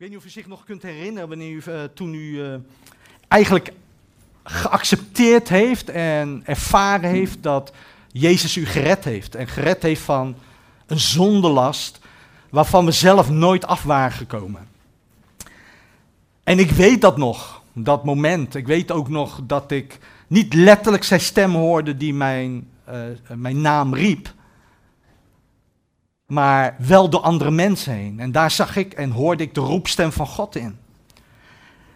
weet niet of u zich nog kunt herinneren wanneer u, uh, toen u uh, eigenlijk geaccepteerd heeft en ervaren heeft dat Jezus u gered heeft. En gered heeft van een zondelast waarvan we zelf nooit af waren gekomen. En ik weet dat nog, dat moment. Ik weet ook nog dat ik niet letterlijk zijn stem hoorde die mijn, uh, mijn naam riep maar wel door andere mensen heen. En daar zag ik en hoorde ik de roepstem van God in.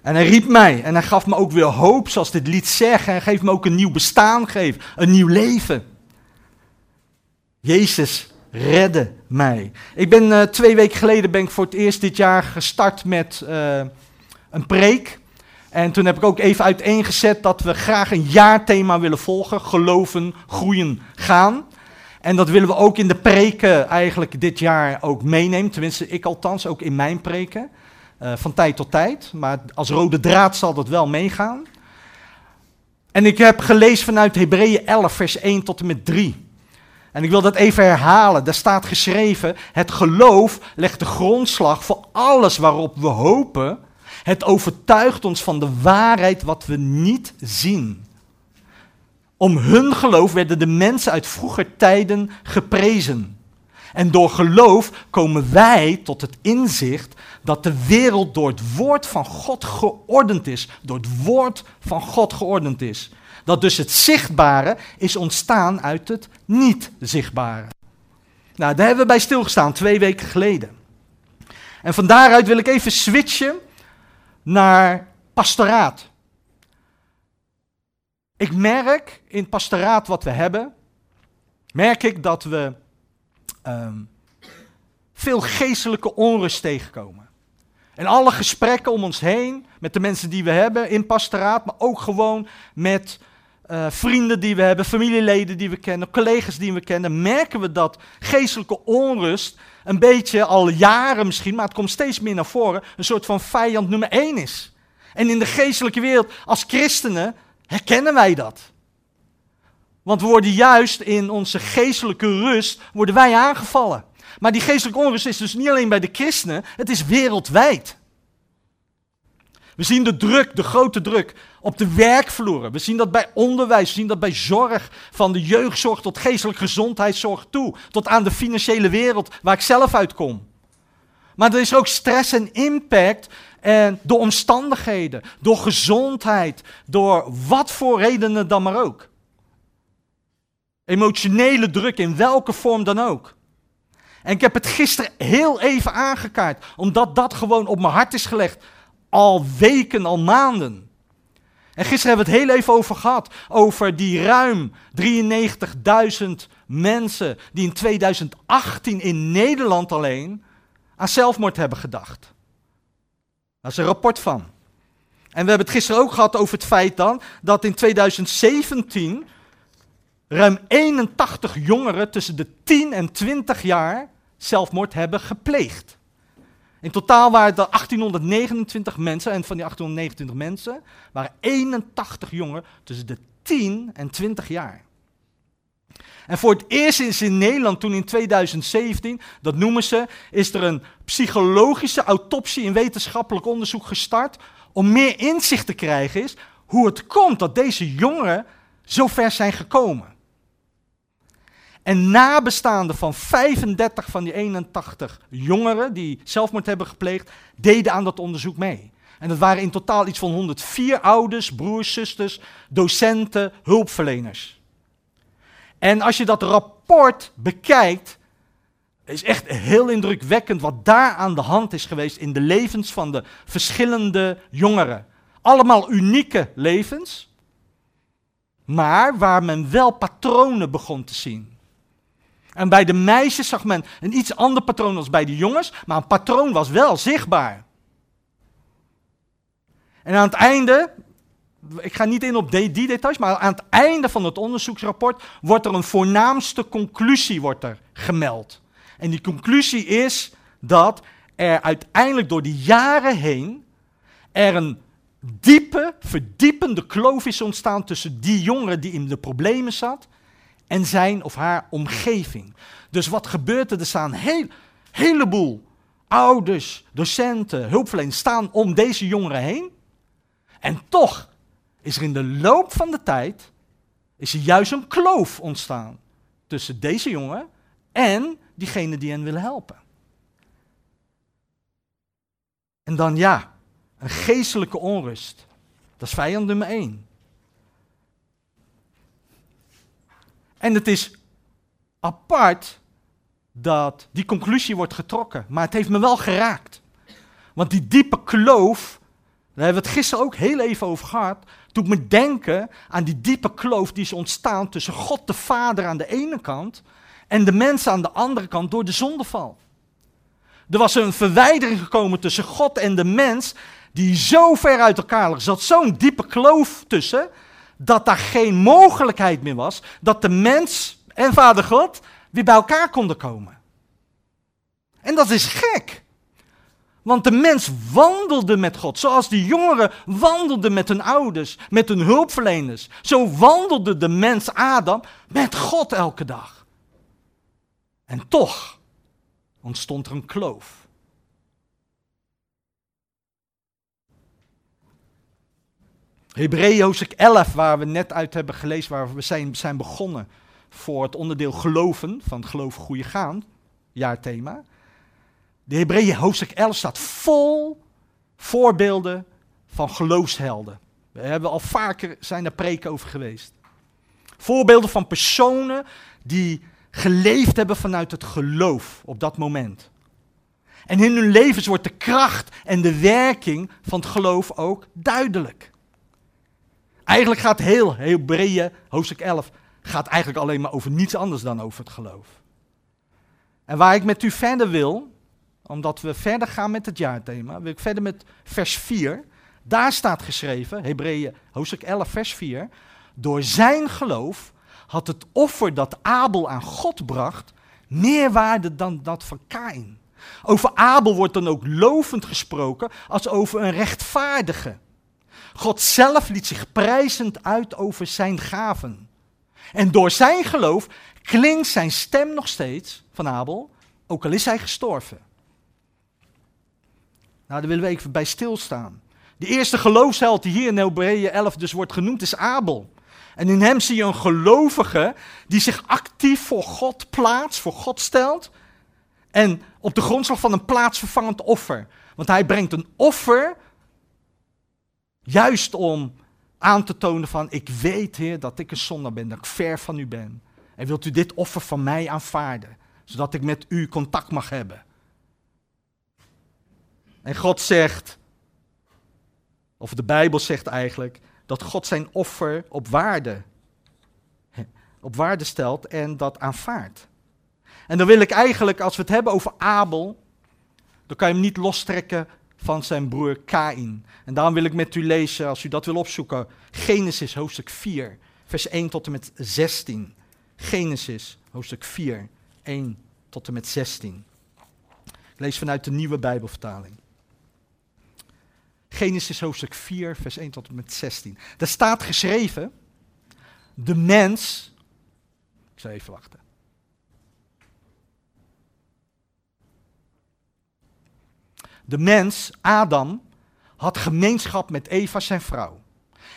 En hij riep mij en hij gaf me ook weer hoop, zoals dit lied zegt. En geeft me ook een nieuw bestaan, geef, een nieuw leven. Jezus redde mij. Ik ben uh, twee weken geleden ben ik voor het eerst dit jaar gestart met uh, een preek. En toen heb ik ook even uiteengezet dat we graag een jaarthema willen volgen. Geloven, groeien, gaan. En dat willen we ook in de preken eigenlijk dit jaar ook meenemen. Tenminste, ik althans, ook in mijn preken. Uh, van tijd tot tijd. Maar als rode draad zal dat wel meegaan. En ik heb gelezen vanuit Hebreeën 11, vers 1 tot en met 3. En ik wil dat even herhalen. Daar staat geschreven: Het geloof legt de grondslag voor alles waarop we hopen. Het overtuigt ons van de waarheid wat we niet zien. Om hun geloof werden de mensen uit vroeger tijden geprezen. En door geloof komen wij tot het inzicht dat de wereld door het woord van God geordend is. Door het woord van God geordend is. Dat dus het zichtbare is ontstaan uit het niet zichtbare. Nou, daar hebben we bij stilgestaan twee weken geleden. En van daaruit wil ik even switchen naar pastoraat. Ik merk in het pastoraat wat we hebben, merk ik dat we um, veel geestelijke onrust tegenkomen. En alle gesprekken om ons heen, met de mensen die we hebben in pastoraat, maar ook gewoon met uh, vrienden die we hebben, familieleden die we kennen, collega's die we kennen, merken we dat geestelijke onrust een beetje al jaren misschien, maar het komt steeds meer naar voren, een soort van vijand nummer één is. En in de geestelijke wereld, als christenen, herkennen wij dat. Want we worden juist in onze geestelijke rust, worden wij aangevallen. Maar die geestelijke onrust is dus niet alleen bij de christenen, het is wereldwijd. We zien de druk, de grote druk op de werkvloeren. We zien dat bij onderwijs, we zien dat bij zorg, van de jeugdzorg tot geestelijke gezondheidszorg toe, tot aan de financiële wereld waar ik zelf uitkom. Maar er is ook stress en impact en door omstandigheden, door gezondheid, door wat voor redenen dan maar ook. Emotionele druk in welke vorm dan ook. En ik heb het gisteren heel even aangekaart, omdat dat gewoon op mijn hart is gelegd. Al weken, al maanden. En gisteren hebben we het heel even over gehad. Over die ruim 93.000 mensen die in 2018 in Nederland alleen aan zelfmoord hebben gedacht. Daar is een rapport van. En we hebben het gisteren ook gehad over het feit dan dat in 2017 ruim 81 jongeren tussen de 10 en 20 jaar zelfmoord hebben gepleegd. In totaal waren er 1829 mensen en van die 1829 mensen waren 81 jongeren tussen de 10 en 20 jaar. En voor het eerst is in Nederland, toen in 2017, dat noemen ze, is er een psychologische autopsie in wetenschappelijk onderzoek gestart. Om meer inzicht te krijgen is hoe het komt dat deze jongeren zo ver zijn gekomen. En nabestaanden van 35 van die 81 jongeren die zelfmoord hebben gepleegd, deden aan dat onderzoek mee. En dat waren in totaal iets van 104 ouders, broers, zusters, docenten, hulpverleners. En als je dat rapport bekijkt, is echt heel indrukwekkend wat daar aan de hand is geweest in de levens van de verschillende jongeren. Allemaal unieke levens, maar waar men wel patronen begon te zien. En bij de meisjes zag men een iets ander patroon als bij de jongens, maar een patroon was wel zichtbaar. En aan het einde ik ga niet in op die, die, details, maar aan het einde van het onderzoeksrapport wordt er een voornaamste conclusie wordt er gemeld. En die conclusie is dat er uiteindelijk door de jaren heen er een diepe, verdiepende kloof is ontstaan tussen die jongere die in de problemen zat en zijn of haar omgeving. Dus wat gebeurt er? Er staan een heel, heleboel ouders, docenten, hulpverleners staan om deze jongeren heen. En toch is er in de loop van de tijd is er juist een kloof ontstaan tussen deze jongen en diegene die hen willen helpen. En dan ja, een geestelijke onrust. Dat is vijand nummer één. En het is apart dat die conclusie wordt getrokken, maar het heeft me wel geraakt. Want die diepe kloof, daar hebben we het gisteren ook heel even over gehad, doet me denken aan die diepe kloof die is ontstaan tussen God de Vader aan de ene kant en de mensen aan de andere kant door de zondeval. Er was een verwijdering gekomen tussen God en de mens, die zo ver uit elkaar lag. Er zat zo'n diepe kloof tussen, dat daar geen mogelijkheid meer was dat de mens en Vader God weer bij elkaar konden komen. En dat is gek. Want de mens wandelde met God, zoals die jongeren wandelden met hun ouders, met hun hulpverleners. Zo wandelde de mens Adam met God elke dag. En toch ontstond er een kloof. Hebreeën hoofdstuk 11, waar we net uit hebben gelezen, waar we zijn, zijn begonnen voor het onderdeel geloven, van geloof goede gaan, jaarthema. De Hebreeën hoofdstuk 11 staat vol voorbeelden van geloofshelden. We hebben al vaker zijn er preken over geweest. Voorbeelden van personen die geleefd hebben vanuit het geloof op dat moment. En in hun levens wordt de kracht en de werking van het geloof ook duidelijk. Eigenlijk gaat heel Hebreeën, hoofdstuk 11, gaat eigenlijk alleen maar over niets anders dan over het geloof. En waar ik met u verder wil, omdat we verder gaan met het jaarthema, wil ik verder met vers 4. Daar staat geschreven, Hebreeën hoofdstuk 11, vers 4. Door zijn geloof had het offer dat Abel aan God bracht meer waarde dan dat van Kain. Over Abel wordt dan ook lovend gesproken als over een rechtvaardige. God zelf liet zich prijzend uit over zijn gaven. En door zijn geloof klinkt zijn stem nog steeds van Abel, ook al is hij gestorven. Nou, daar willen we even bij stilstaan. De eerste geloofsheld die hier in Hebreeën 11 dus wordt genoemd is Abel. En in hem zie je een gelovige die zich actief voor God plaatst, voor God stelt. En op de grondslag van een plaatsvervangend offer. Want hij brengt een offer juist om aan te tonen van, ik weet Heer dat ik een zondaar ben, dat ik ver van u ben. En wilt u dit offer van mij aanvaarden, zodat ik met u contact mag hebben. En God zegt, of de Bijbel zegt eigenlijk, dat God zijn offer op waarde, op waarde stelt en dat aanvaardt. En dan wil ik eigenlijk, als we het hebben over Abel, dan kan je hem niet lostrekken van zijn broer Kain. En daarom wil ik met u lezen, als u dat wil opzoeken, Genesis hoofdstuk 4, vers 1 tot en met 16. Genesis hoofdstuk 4, 1 tot en met 16. Ik lees vanuit de nieuwe Bijbelvertaling. Genesis hoofdstuk 4, vers 1 tot en met 16. Daar staat geschreven, de mens, ik zal even wachten. De mens, Adam, had gemeenschap met Eva, zijn vrouw.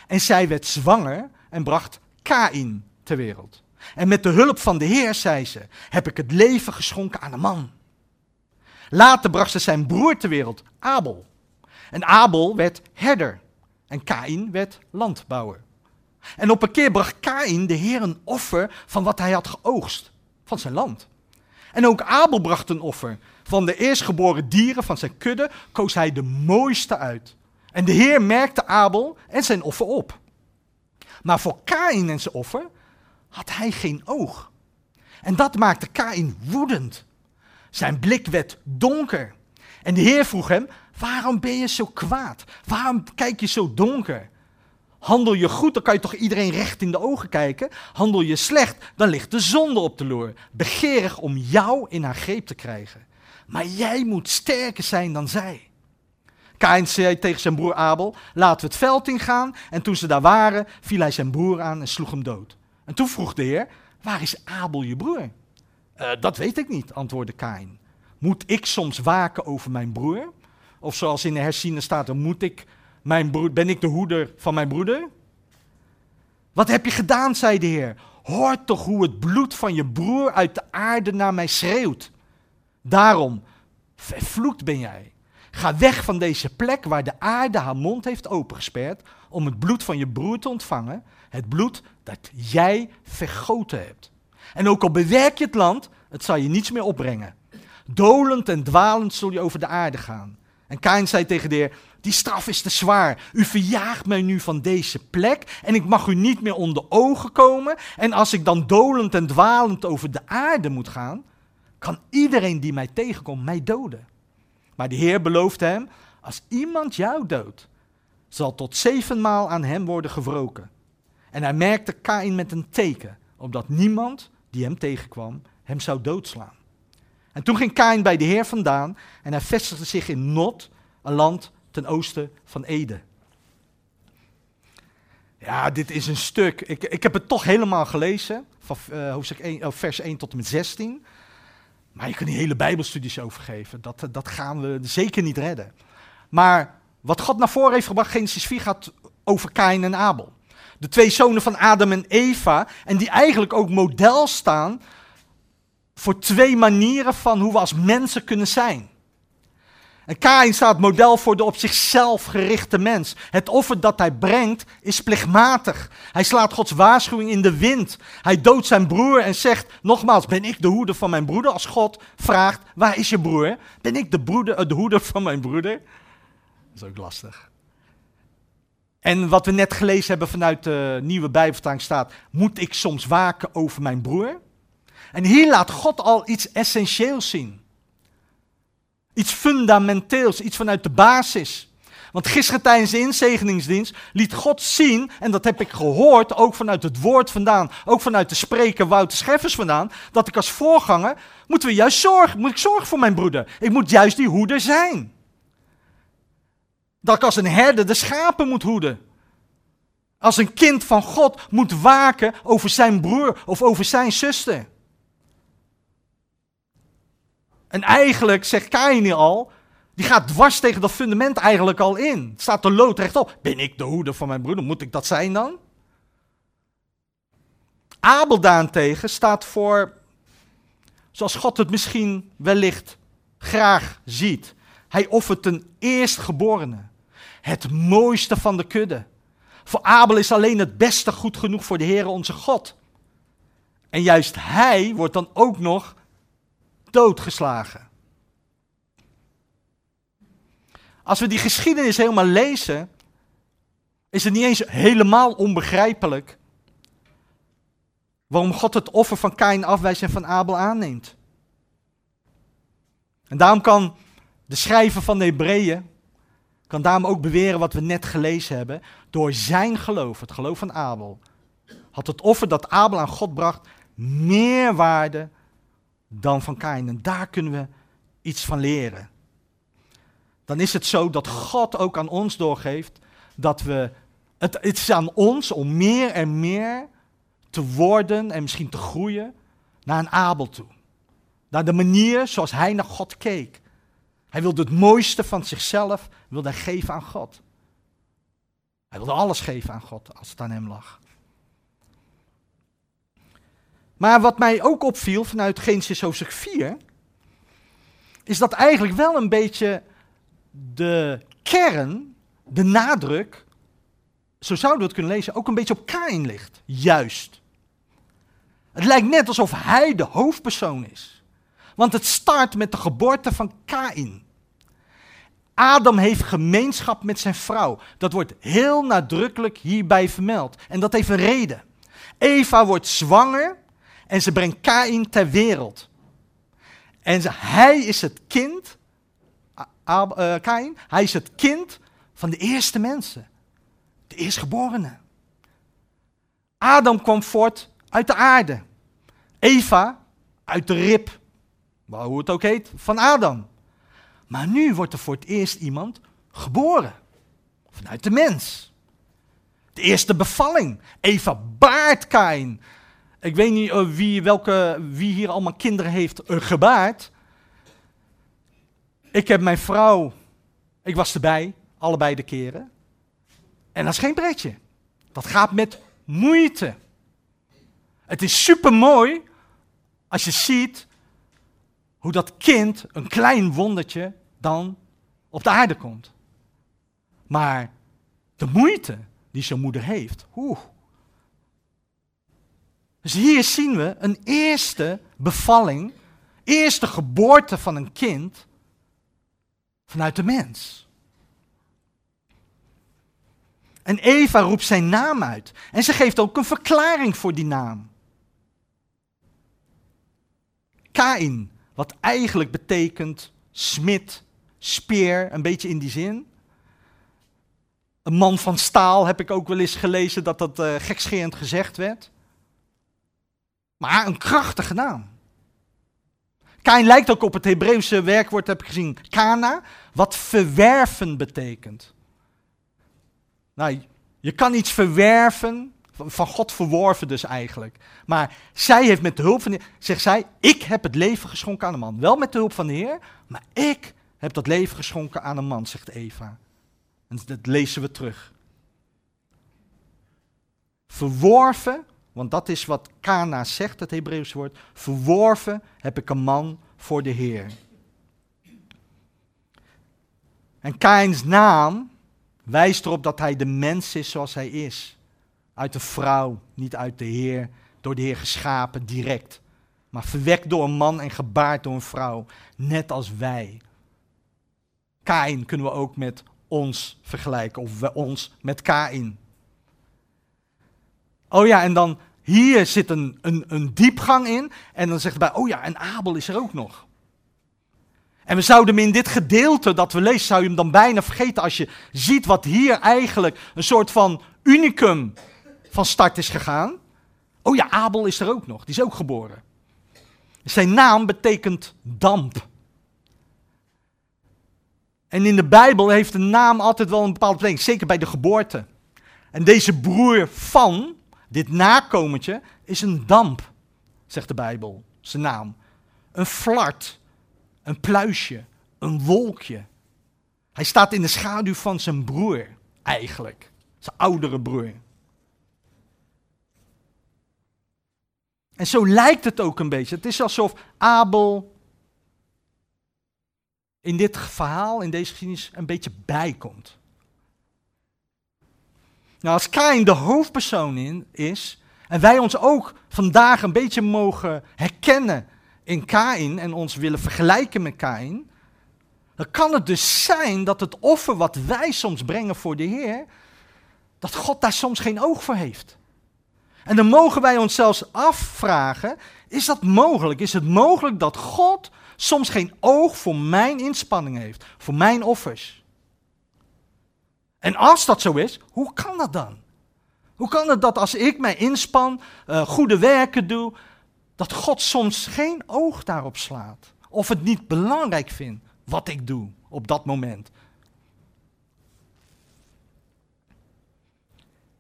En zij werd zwanger en bracht Kain ter wereld. En met de hulp van de Heer, zei ze, heb ik het leven geschonken aan een man. Later bracht ze zijn broer ter wereld, Abel. En Abel werd herder en Kain werd landbouwer. En op een keer bracht Kain de Heer een offer van wat hij had geoogst, van zijn land. En ook Abel bracht een offer. Van de eerstgeboren dieren van zijn kudde koos hij de mooiste uit. En de Heer merkte Abel en zijn offer op. Maar voor Kain en zijn offer had hij geen oog. En dat maakte Kain woedend. Zijn blik werd donker. En de Heer vroeg hem: Waarom ben je zo kwaad? Waarom kijk je zo donker? Handel je goed, dan kan je toch iedereen recht in de ogen kijken. Handel je slecht, dan ligt de zonde op de loer. Begeerig om jou in haar greep te krijgen. Maar jij moet sterker zijn dan zij. Kain zei tegen zijn broer Abel: Laten we het veld ingaan. En toen ze daar waren, viel hij zijn broer aan en sloeg hem dood. En toen vroeg de Heer: Waar is Abel je broer? Uh, dat weet ik niet, antwoordde Kain. Moet ik soms waken over mijn broer? Of zoals in de herziene staat moet ik mijn broer, ben ik de hoeder van mijn broeder? Wat heb je gedaan, zei de Heer. Hoor toch hoe het bloed van je broer uit de aarde naar mij schreeuwt. Daarom, vervloekt ben jij. Ga weg van deze plek waar de aarde haar mond heeft opengesperd om het bloed van je broer te ontvangen. Het bloed dat jij vergoten hebt. En ook al bewerk je het land, het zal je niets meer opbrengen. Dolend en dwalend zul je over de aarde gaan. En Kain zei tegen de Heer, die straf is te zwaar. U verjaagt mij nu van deze plek en ik mag u niet meer onder ogen komen. En als ik dan dolend en dwalend over de aarde moet gaan, kan iedereen die mij tegenkomt mij doden. Maar de Heer belooft hem, als iemand jou doodt, zal tot zevenmaal aan hem worden gewroken. En hij merkte Kain met een teken, opdat niemand die hem tegenkwam hem zou doodslaan. En toen ging Kain bij de Heer vandaan en hij vestigde zich in Not, een land ten oosten van Ede. Ja, dit is een stuk. Ik, ik heb het toch helemaal gelezen, van uh, hoofdstuk 1, uh, vers 1 tot en met 16. Maar je kunt die hele Bijbelstudies overgeven. Dat, dat gaan we zeker niet redden. Maar wat God naar voren heeft gebracht, Genesis 4 gaat over Kain en Abel. De twee zonen van Adam en Eva. En die eigenlijk ook model staan voor twee manieren van hoe we als mensen kunnen zijn. En Kain staat model voor de op zichzelf gerichte mens. Het offer dat hij brengt is plichtmatig. Hij slaat Gods waarschuwing in de wind. Hij doodt zijn broer en zegt, nogmaals, ben ik de hoeder van mijn broeder? Als God vraagt, waar is je broer? Ben ik de, broeder, de hoeder van mijn broeder? Dat is ook lastig. En wat we net gelezen hebben vanuit de nieuwe Bijbelvertaling staat, moet ik soms waken over mijn broer? En hier laat God al iets essentieels zien. Iets fundamenteels, iets vanuit de basis. Want gisteren tijdens de inzegeningsdienst liet God zien, en dat heb ik gehoord, ook vanuit het woord vandaan, ook vanuit de spreker Wouter Scheffers vandaan, dat ik als voorganger, moeten we juist zorgen, moet ik zorgen voor mijn broeder. Ik moet juist die hoeder zijn. Dat ik als een herder de schapen moet hoeden. Als een kind van God moet waken over zijn broer of over zijn zuster. En eigenlijk zegt Kain al, die gaat dwars tegen dat fundament eigenlijk al in. Het staat er loodrecht op. Ben ik de hoeder van mijn broeder? Moet ik dat zijn dan? Abel daarentegen staat voor, zoals God het misschien wellicht graag ziet. Hij offert een eerstgeborene. Het mooiste van de kudde. Voor Abel is alleen het beste goed genoeg voor de Heer onze God. En juist hij wordt dan ook nog doodgeslagen. Als we die geschiedenis helemaal lezen, is het niet eens helemaal onbegrijpelijk waarom God het offer van Kain afwijst en van Abel aanneemt. En daarom kan de schrijver van de Hebreeën, kan daarom ook beweren wat we net gelezen hebben, door zijn geloof, het geloof van Abel, had het offer dat Abel aan God bracht meer waarde dan van Kain. En daar kunnen we iets van leren. Dan is het zo dat God ook aan ons doorgeeft dat we. Het, het is aan ons om meer en meer te worden en misschien te groeien naar een Abel toe. Naar de manier zoals hij naar God keek. Hij wilde het mooiste van zichzelf wilde geven aan God. Hij wilde alles geven aan God als het aan hem lag. Maar wat mij ook opviel vanuit Genesis hoofdstuk 4, is dat eigenlijk wel een beetje de kern, de nadruk, zo zouden we het kunnen lezen, ook een beetje op Kain ligt. Juist. Het lijkt net alsof hij de hoofdpersoon is. Want het start met de geboorte van Kain. Adam heeft gemeenschap met zijn vrouw. Dat wordt heel nadrukkelijk hierbij vermeld. En dat heeft een reden. Eva wordt zwanger en ze brengt Kain ter wereld. En hij is het kind, uh, Kain, hij is het kind van de eerste mensen. De eerstgeborene. Adam kwam voort uit de aarde. Eva uit de rib, hoe het ook heet, van Adam. Maar nu wordt er voor het eerst iemand geboren. Vanuit de mens. De eerste bevalling. Eva baart Kain. Ik weet niet uh, wie, welke, wie hier allemaal kinderen heeft uh, gebaard. Ik heb mijn vrouw, ik was erbij, allebei de keren. En dat is geen pretje. Dat gaat met moeite. Het is super mooi als je ziet hoe dat kind, een klein wondertje, dan op de aarde komt. Maar de moeite die zijn moeder heeft, oeh. Dus hier zien we een eerste bevalling, eerste geboorte van een kind vanuit de mens. En Eva roept zijn naam uit. En ze geeft ook een verklaring voor die naam. Kain, wat eigenlijk betekent smid, speer, een beetje in die zin. Een man van staal heb ik ook wel eens gelezen dat dat uh, gekscherend gezegd werd. Maar een krachtige naam. Kain lijkt ook op het Hebreeuwse werkwoord, heb ik gezien, kana, wat verwerven betekent. Nou, je kan iets verwerven, van God verworven dus eigenlijk. Maar zij heeft met de hulp van de Heer, zegt zij, ik heb het leven geschonken aan een man. Wel met de hulp van de Heer, maar ik heb dat leven geschonken aan een man, zegt Eva. En dat lezen we terug. Verworven, want dat is wat Kana zegt, het Hebreeuwse woord. Verworven heb ik een man voor de Heer. En Kains naam wijst erop dat hij de mens is zoals hij is. Uit de vrouw, niet uit de Heer, door de Heer geschapen direct. Maar verwekt door een man en gebaard door een vrouw, net als wij. Kain kunnen we ook met ons vergelijken, of we ons met Kain. Oh ja, en dan hier zit een, een, een diepgang in. En dan zegt hij bij, oh ja, en Abel is er ook nog. En we zouden hem in dit gedeelte dat we lezen, zou je hem dan bijna vergeten als je ziet wat hier eigenlijk een soort van unicum van start is gegaan. Oh ja, Abel is er ook nog, die is ook geboren. Zijn naam betekent damp. En in de Bijbel heeft een naam altijd wel een bepaalde betekenis, zeker bij de geboorte. En deze broer van, dit nakomertje, is een damp, zegt de Bijbel, zijn naam. Een flart, een pluisje, een wolkje. Hij staat in de schaduw van zijn broer, eigenlijk. Zijn oudere broer. En zo lijkt het ook een beetje. Het is alsof Abel in dit verhaal, in deze geschiedenis, een beetje bijkomt. Nou, als Kain de hoofdpersoon in is, en wij ons ook vandaag een beetje mogen herkennen in Kain en ons willen vergelijken met Kain, dan kan het dus zijn dat het offer wat wij soms brengen voor de Heer, dat God daar soms geen oog voor heeft. En dan mogen wij ons zelfs afvragen, is dat mogelijk? Is het mogelijk dat God soms geen oog voor mijn inspanning heeft, voor mijn offers? En als dat zo is, hoe kan dat dan? Hoe kan het dat als ik mij inspan, uh, goede werken doe, dat God soms geen oog daarop slaat? Of het niet belangrijk vindt wat ik doe op dat moment?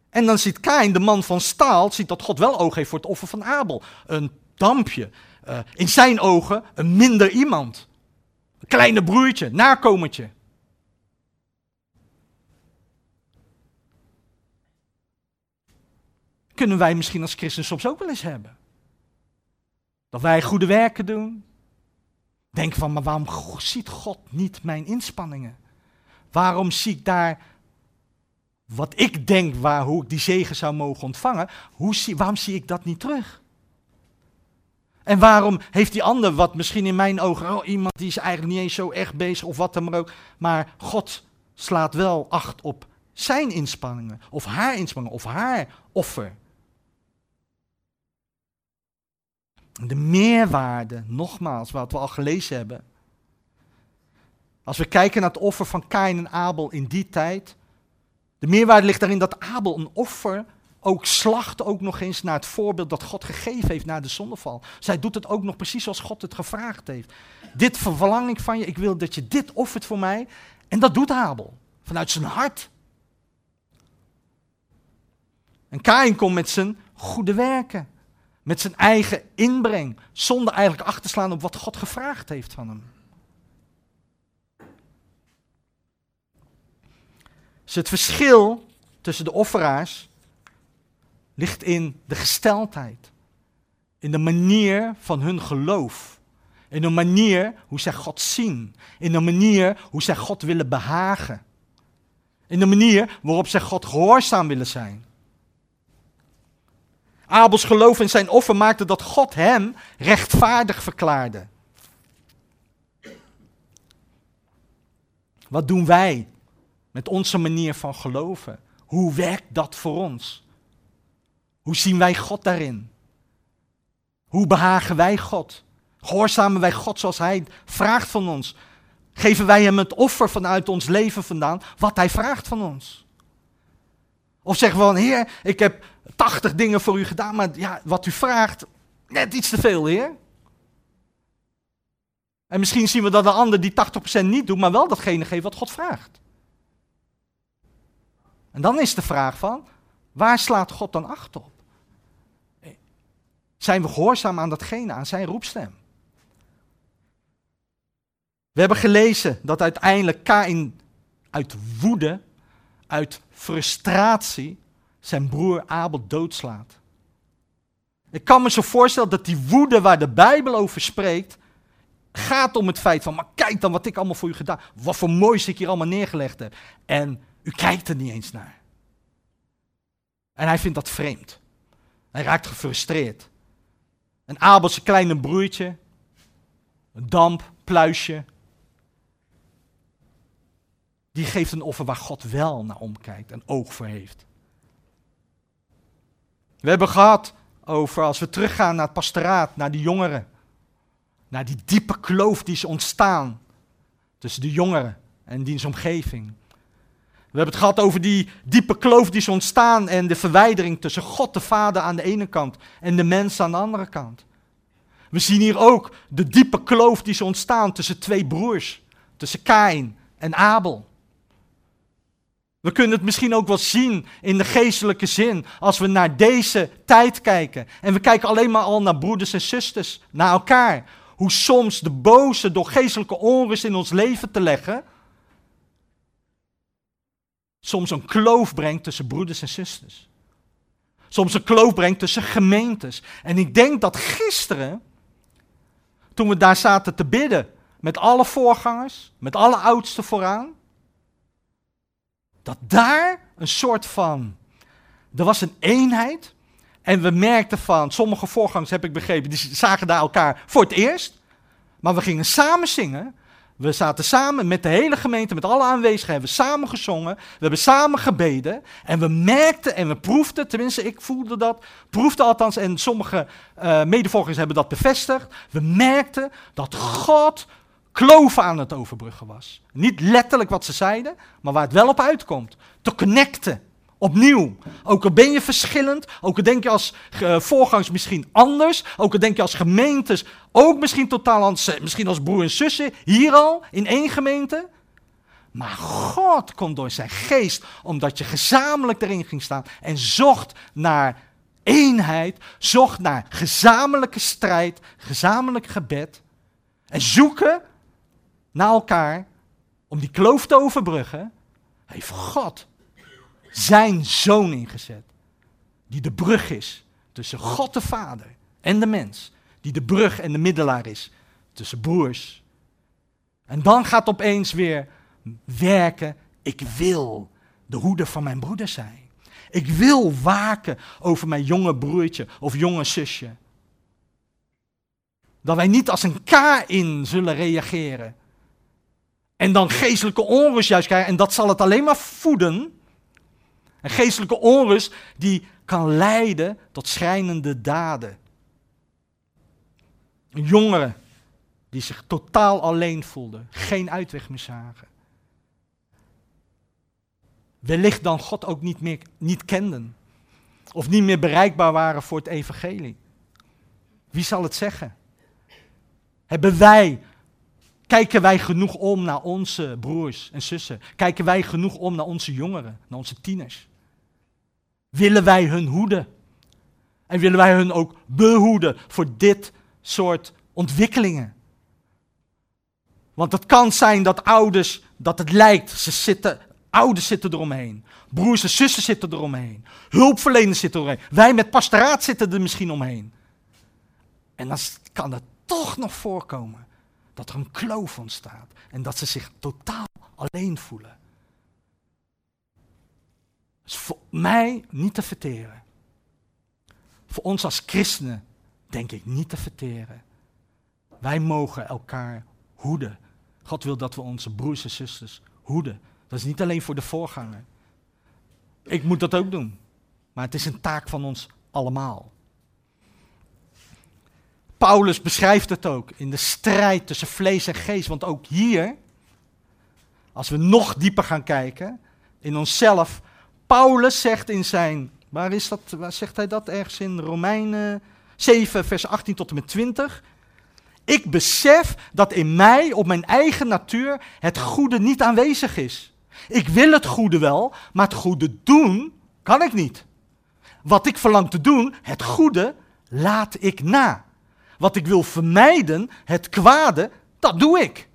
En dan ziet Kain, de man van staal, ziet dat God wel oog heeft voor het offer van Abel. Een dampje. Uh, in zijn ogen een minder iemand. Een kleine broertje, nakomertje. Kunnen wij misschien als christen soms ook wel eens hebben. Dat wij goede werken doen. Denken van, maar waarom ziet God niet mijn inspanningen? Waarom zie ik daar wat ik denk waar, hoe ik die zegen zou mogen ontvangen, hoe waarom zie ik dat niet terug? En waarom heeft die ander, wat misschien in mijn ogen, oh, iemand die is eigenlijk niet eens zo echt bezig of wat dan maar ook, maar God slaat wel acht op zijn inspanningen, of haar inspanningen, of haar offer. De meerwaarde, nogmaals, wat we al gelezen hebben. Als we kijken naar het offer van Kain en Abel in die tijd, de meerwaarde ligt daarin dat Abel een offer ook slacht ook nog eens naar het voorbeeld dat God gegeven heeft na de zondeval. Zij doet het ook nog precies zoals God het gevraagd heeft. Dit verlang ik van je, ik wil dat je dit offert voor mij. En dat doet Abel, vanuit zijn hart. En Kain komt met zijn goede werken, met zijn eigen inbreng. Zonder eigenlijk achter te slaan op wat God gevraagd heeft van hem. Dus het verschil tussen de offeraars ligt in de gesteldheid. In de manier van hun geloof. In de manier hoe zij God zien. In de manier hoe zij God willen behagen. In de manier waarop zij God gehoorzaam willen zijn. Abels geloof in zijn offer maakte dat God hem rechtvaardig verklaarde. Wat doen wij met onze manier van geloven? Hoe werkt dat voor ons? Hoe zien wij God daarin? Hoe behagen wij God? Gehoorzamen wij God zoals Hij vraagt van ons? Geven wij Hem het offer vanuit ons leven vandaan, wat Hij vraagt van ons? Of zeggen we van, Heer, ik heb 80 dingen voor u gedaan, maar ja, wat u vraagt, net iets te veel, Heer. En misschien zien we dat de ander die 80% niet doet, maar wel datgene geeft wat God vraagt. En dan is de vraag van, waar slaat God dan acht op? Zijn we gehoorzaam aan datgene, aan zijn roepstem? We hebben gelezen dat uiteindelijk Kain uit woede, uit frustratie, zijn broer Abel doodslaat. Ik kan me zo voorstellen dat die woede waar de Bijbel over spreekt, gaat om het feit van, maar kijk dan wat ik allemaal voor u gedaan Wat voor moois ik hier allemaal neergelegd heb. En u kijkt er niet eens naar. En hij vindt dat vreemd. Hij raakt gefrustreerd. Een Abelse kleine broertje, een damp, pluisje, die geeft een offer waar God wel naar omkijkt en oog voor heeft. We hebben gehad over, als we teruggaan naar het pastoraat, naar die jongeren, naar die diepe kloof die is ontstaan tussen de jongeren en diens omgeving. We hebben het gehad over die diepe kloof die is ontstaan en de verwijdering tussen God de Vader aan de ene kant en de mens aan de andere kant. We zien hier ook de diepe kloof die is ontstaan tussen twee broers, tussen Kain en Abel. We kunnen het misschien ook wel zien in de geestelijke zin als we naar deze tijd kijken. En we kijken alleen maar al naar broeders en zusters, naar elkaar. Hoe soms de boze door geestelijke onrust in ons leven te leggen, soms een kloof brengt tussen broeders en zusters. Soms een kloof brengt tussen gemeentes. En ik denk dat gisteren, toen we daar zaten te bidden, met alle voorgangers, met alle oudsten vooraan, dat daar een soort van. Er was een eenheid. En we merkten van, sommige voorgangers heb ik begrepen, die zagen daar elkaar voor het eerst. Maar we gingen samen zingen. We zaten samen met de hele gemeente, met alle aanwezigen, hebben we samen gezongen. We hebben samen gebeden. En we merkten en we proefden, tenminste ik voelde dat, proefde althans, en sommige uh, medevolgers hebben dat bevestigd. We merkten dat God kloven aan het overbruggen was. Niet letterlijk wat ze zeiden, maar waar het wel op uitkomt. Te connecten. Opnieuw. Ook al ben je verschillend, ook al denk je als uh, voorgangers misschien anders, ook al denk je als gemeentes ook misschien totaal anders, eh, misschien als broer en zussen, hier al, in één gemeente. Maar God komt door zijn geest, omdat je gezamenlijk erin ging staan en zocht naar eenheid, zocht naar gezamenlijke strijd, gezamenlijk gebed. En zoeken naar elkaar, om die kloof te overbruggen, heeft God zijn zoon ingezet. Die de brug is tussen God de Vader en de mens. Die de brug en de middelaar is tussen broers. En dan gaat opeens weer werken, ik wil de hoeder van mijn broeder zijn. Ik wil waken over mijn jonge broertje of jonge zusje. Dat wij niet als een K in zullen reageren, en dan geestelijke onrust juist krijgen. En dat zal het alleen maar voeden. En geestelijke onrust die kan leiden tot schrijnende daden. Een jongere die zich totaal alleen voelde, geen uitweg meer zagen. Wellicht dan God ook niet meer niet kenden. Of niet meer bereikbaar waren voor het evangelie. Wie zal het zeggen? Hebben wij Kijken wij genoeg om naar onze broers en zussen? Kijken wij genoeg om naar onze jongeren, naar onze tieners? Willen wij hun hoeden? En willen wij hun ook behoeden voor dit soort ontwikkelingen? Want het kan zijn dat ouders, dat het lijkt, ze zitten Ouders zitten eromheen. Broers en zussen zitten eromheen. Hulpverleners zitten eromheen. Wij met pastoraat zitten er misschien omheen. En dan kan het toch nog voorkomen dat er een kloof ontstaat. En dat ze zich totaal alleen voelen. Dat is voor mij niet te verteren. Voor ons als christenen denk ik niet te verteren. Wij mogen elkaar hoeden. God wil dat we onze broers en zusters hoeden. Dat is niet alleen voor de voorganger. Ik moet dat ook doen. Maar het is een taak van ons allemaal. Paulus beschrijft het ook in de strijd tussen vlees en geest. Want ook hier, als we nog dieper gaan kijken, in onszelf. Paulus zegt in zijn, waar is dat, waar zegt hij dat ergens in Romeinen 7, vers 18 tot en met 20. Ik besef dat in mij, op mijn eigen natuur, het goede niet aanwezig is. Ik wil het goede wel, maar het goede doen kan ik niet. Wat ik verlang te doen, het goede, laat ik na. Wat ik wil vermijden, het kwade, dat doe ik.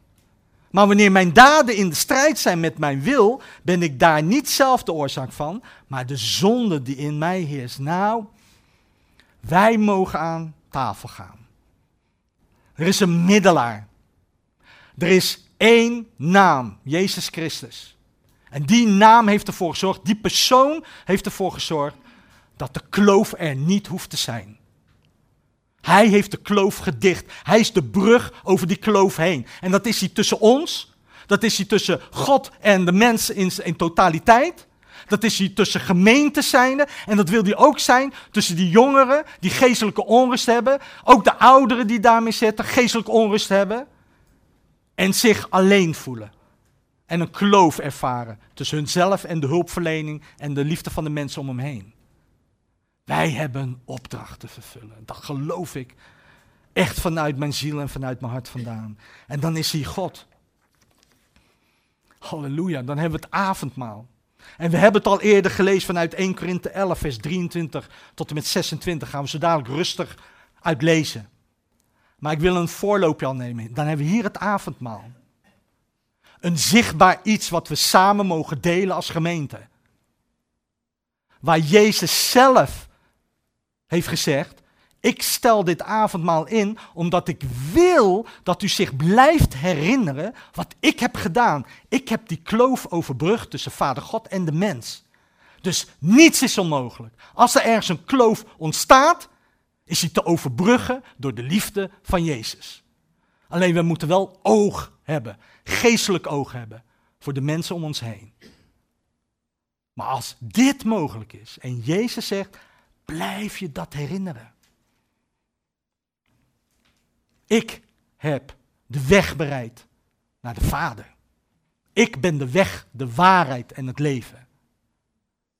Maar wanneer mijn daden in de strijd zijn met mijn wil, ben ik daar niet zelf de oorzaak van, maar de zonde die in mij heerst. Nou, wij mogen aan tafel gaan. Er is een middelaar. Er is één naam, Jezus Christus. En die naam heeft ervoor gezorgd, die persoon heeft ervoor gezorgd dat de kloof er niet hoeft te zijn. Hij heeft de kloof gedicht. Hij is de brug over die kloof heen. En dat is hij tussen ons. Dat is hij tussen God en de mens in, in totaliteit. Dat is hij tussen gemeentes zijnde. En dat wil hij ook zijn tussen die jongeren die geestelijke onrust hebben. Ook de ouderen die daarmee zitten, geestelijke onrust hebben. En zich alleen voelen. En een kloof ervaren tussen hunzelf en de hulpverlening en de liefde van de mensen om hem heen. Wij hebben opdracht te vervullen. Dat geloof ik echt vanuit mijn ziel en vanuit mijn hart vandaan. En dan is hij God. Halleluja, dan hebben we het avondmaal. En we hebben het al eerder gelezen vanuit 1 Korinthe 11, vers 23 tot en met 26. Gaan we zo dadelijk rustig uitlezen. Maar ik wil een voorloopje al nemen. Dan hebben we hier het avondmaal. Een zichtbaar iets wat we samen mogen delen als gemeente. Waar Jezus zelf heeft gezegd: Ik stel dit avondmaal in omdat ik wil dat u zich blijft herinneren wat ik heb gedaan. Ik heb die kloof overbrugd tussen Vader God en de mens. Dus niets is onmogelijk. Als er ergens een kloof ontstaat, is die te overbruggen door de liefde van Jezus. Alleen we moeten wel oog hebben, geestelijk oog hebben voor de mensen om ons heen. Maar als dit mogelijk is en Jezus zegt, blijf je dat herinneren. Ik heb de weg bereid naar de Vader. Ik ben de weg, de waarheid en het leven.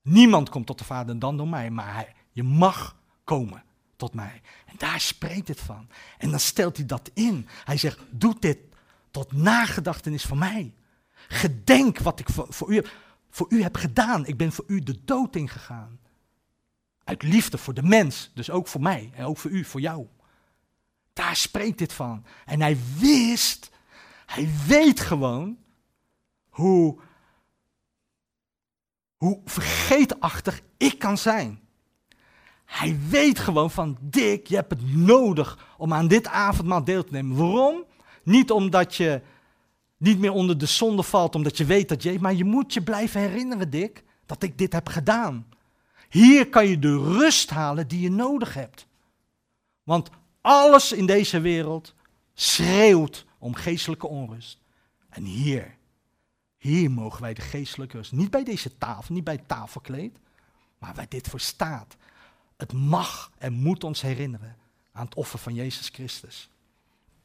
Niemand komt tot de Vader dan door mij, maar je mag komen tot mij. En daar spreekt het van. En dan stelt hij dat in. Hij zegt, doe dit tot nagedachtenis van mij. Gedenk wat ik voor, voor, u, voor u heb gedaan. Ik ben voor u de dood ingegaan. Uit liefde voor de mens, dus ook voor mij en ook voor u, voor jou. Daar spreekt dit van. En hij wist, hij weet gewoon hoe, hoe vergeetachtig ik kan zijn. Hij weet gewoon van, Dick, je hebt het nodig om aan dit avondmaal deel te nemen. Waarom? Niet omdat je niet meer onder de zonde valt, omdat je weet dat je, maar je moet je blijven herinneren, Dick, dat ik dit heb gedaan. Hier kan je de rust halen die je nodig hebt. Want alles in deze wereld schreeuwt om geestelijke onrust. En hier, hier mogen wij de geestelijke rust. Niet bij deze tafel, niet bij het tafelkleed, maar waar dit voor staat. Het mag en moet ons herinneren aan het offer van Jezus Christus.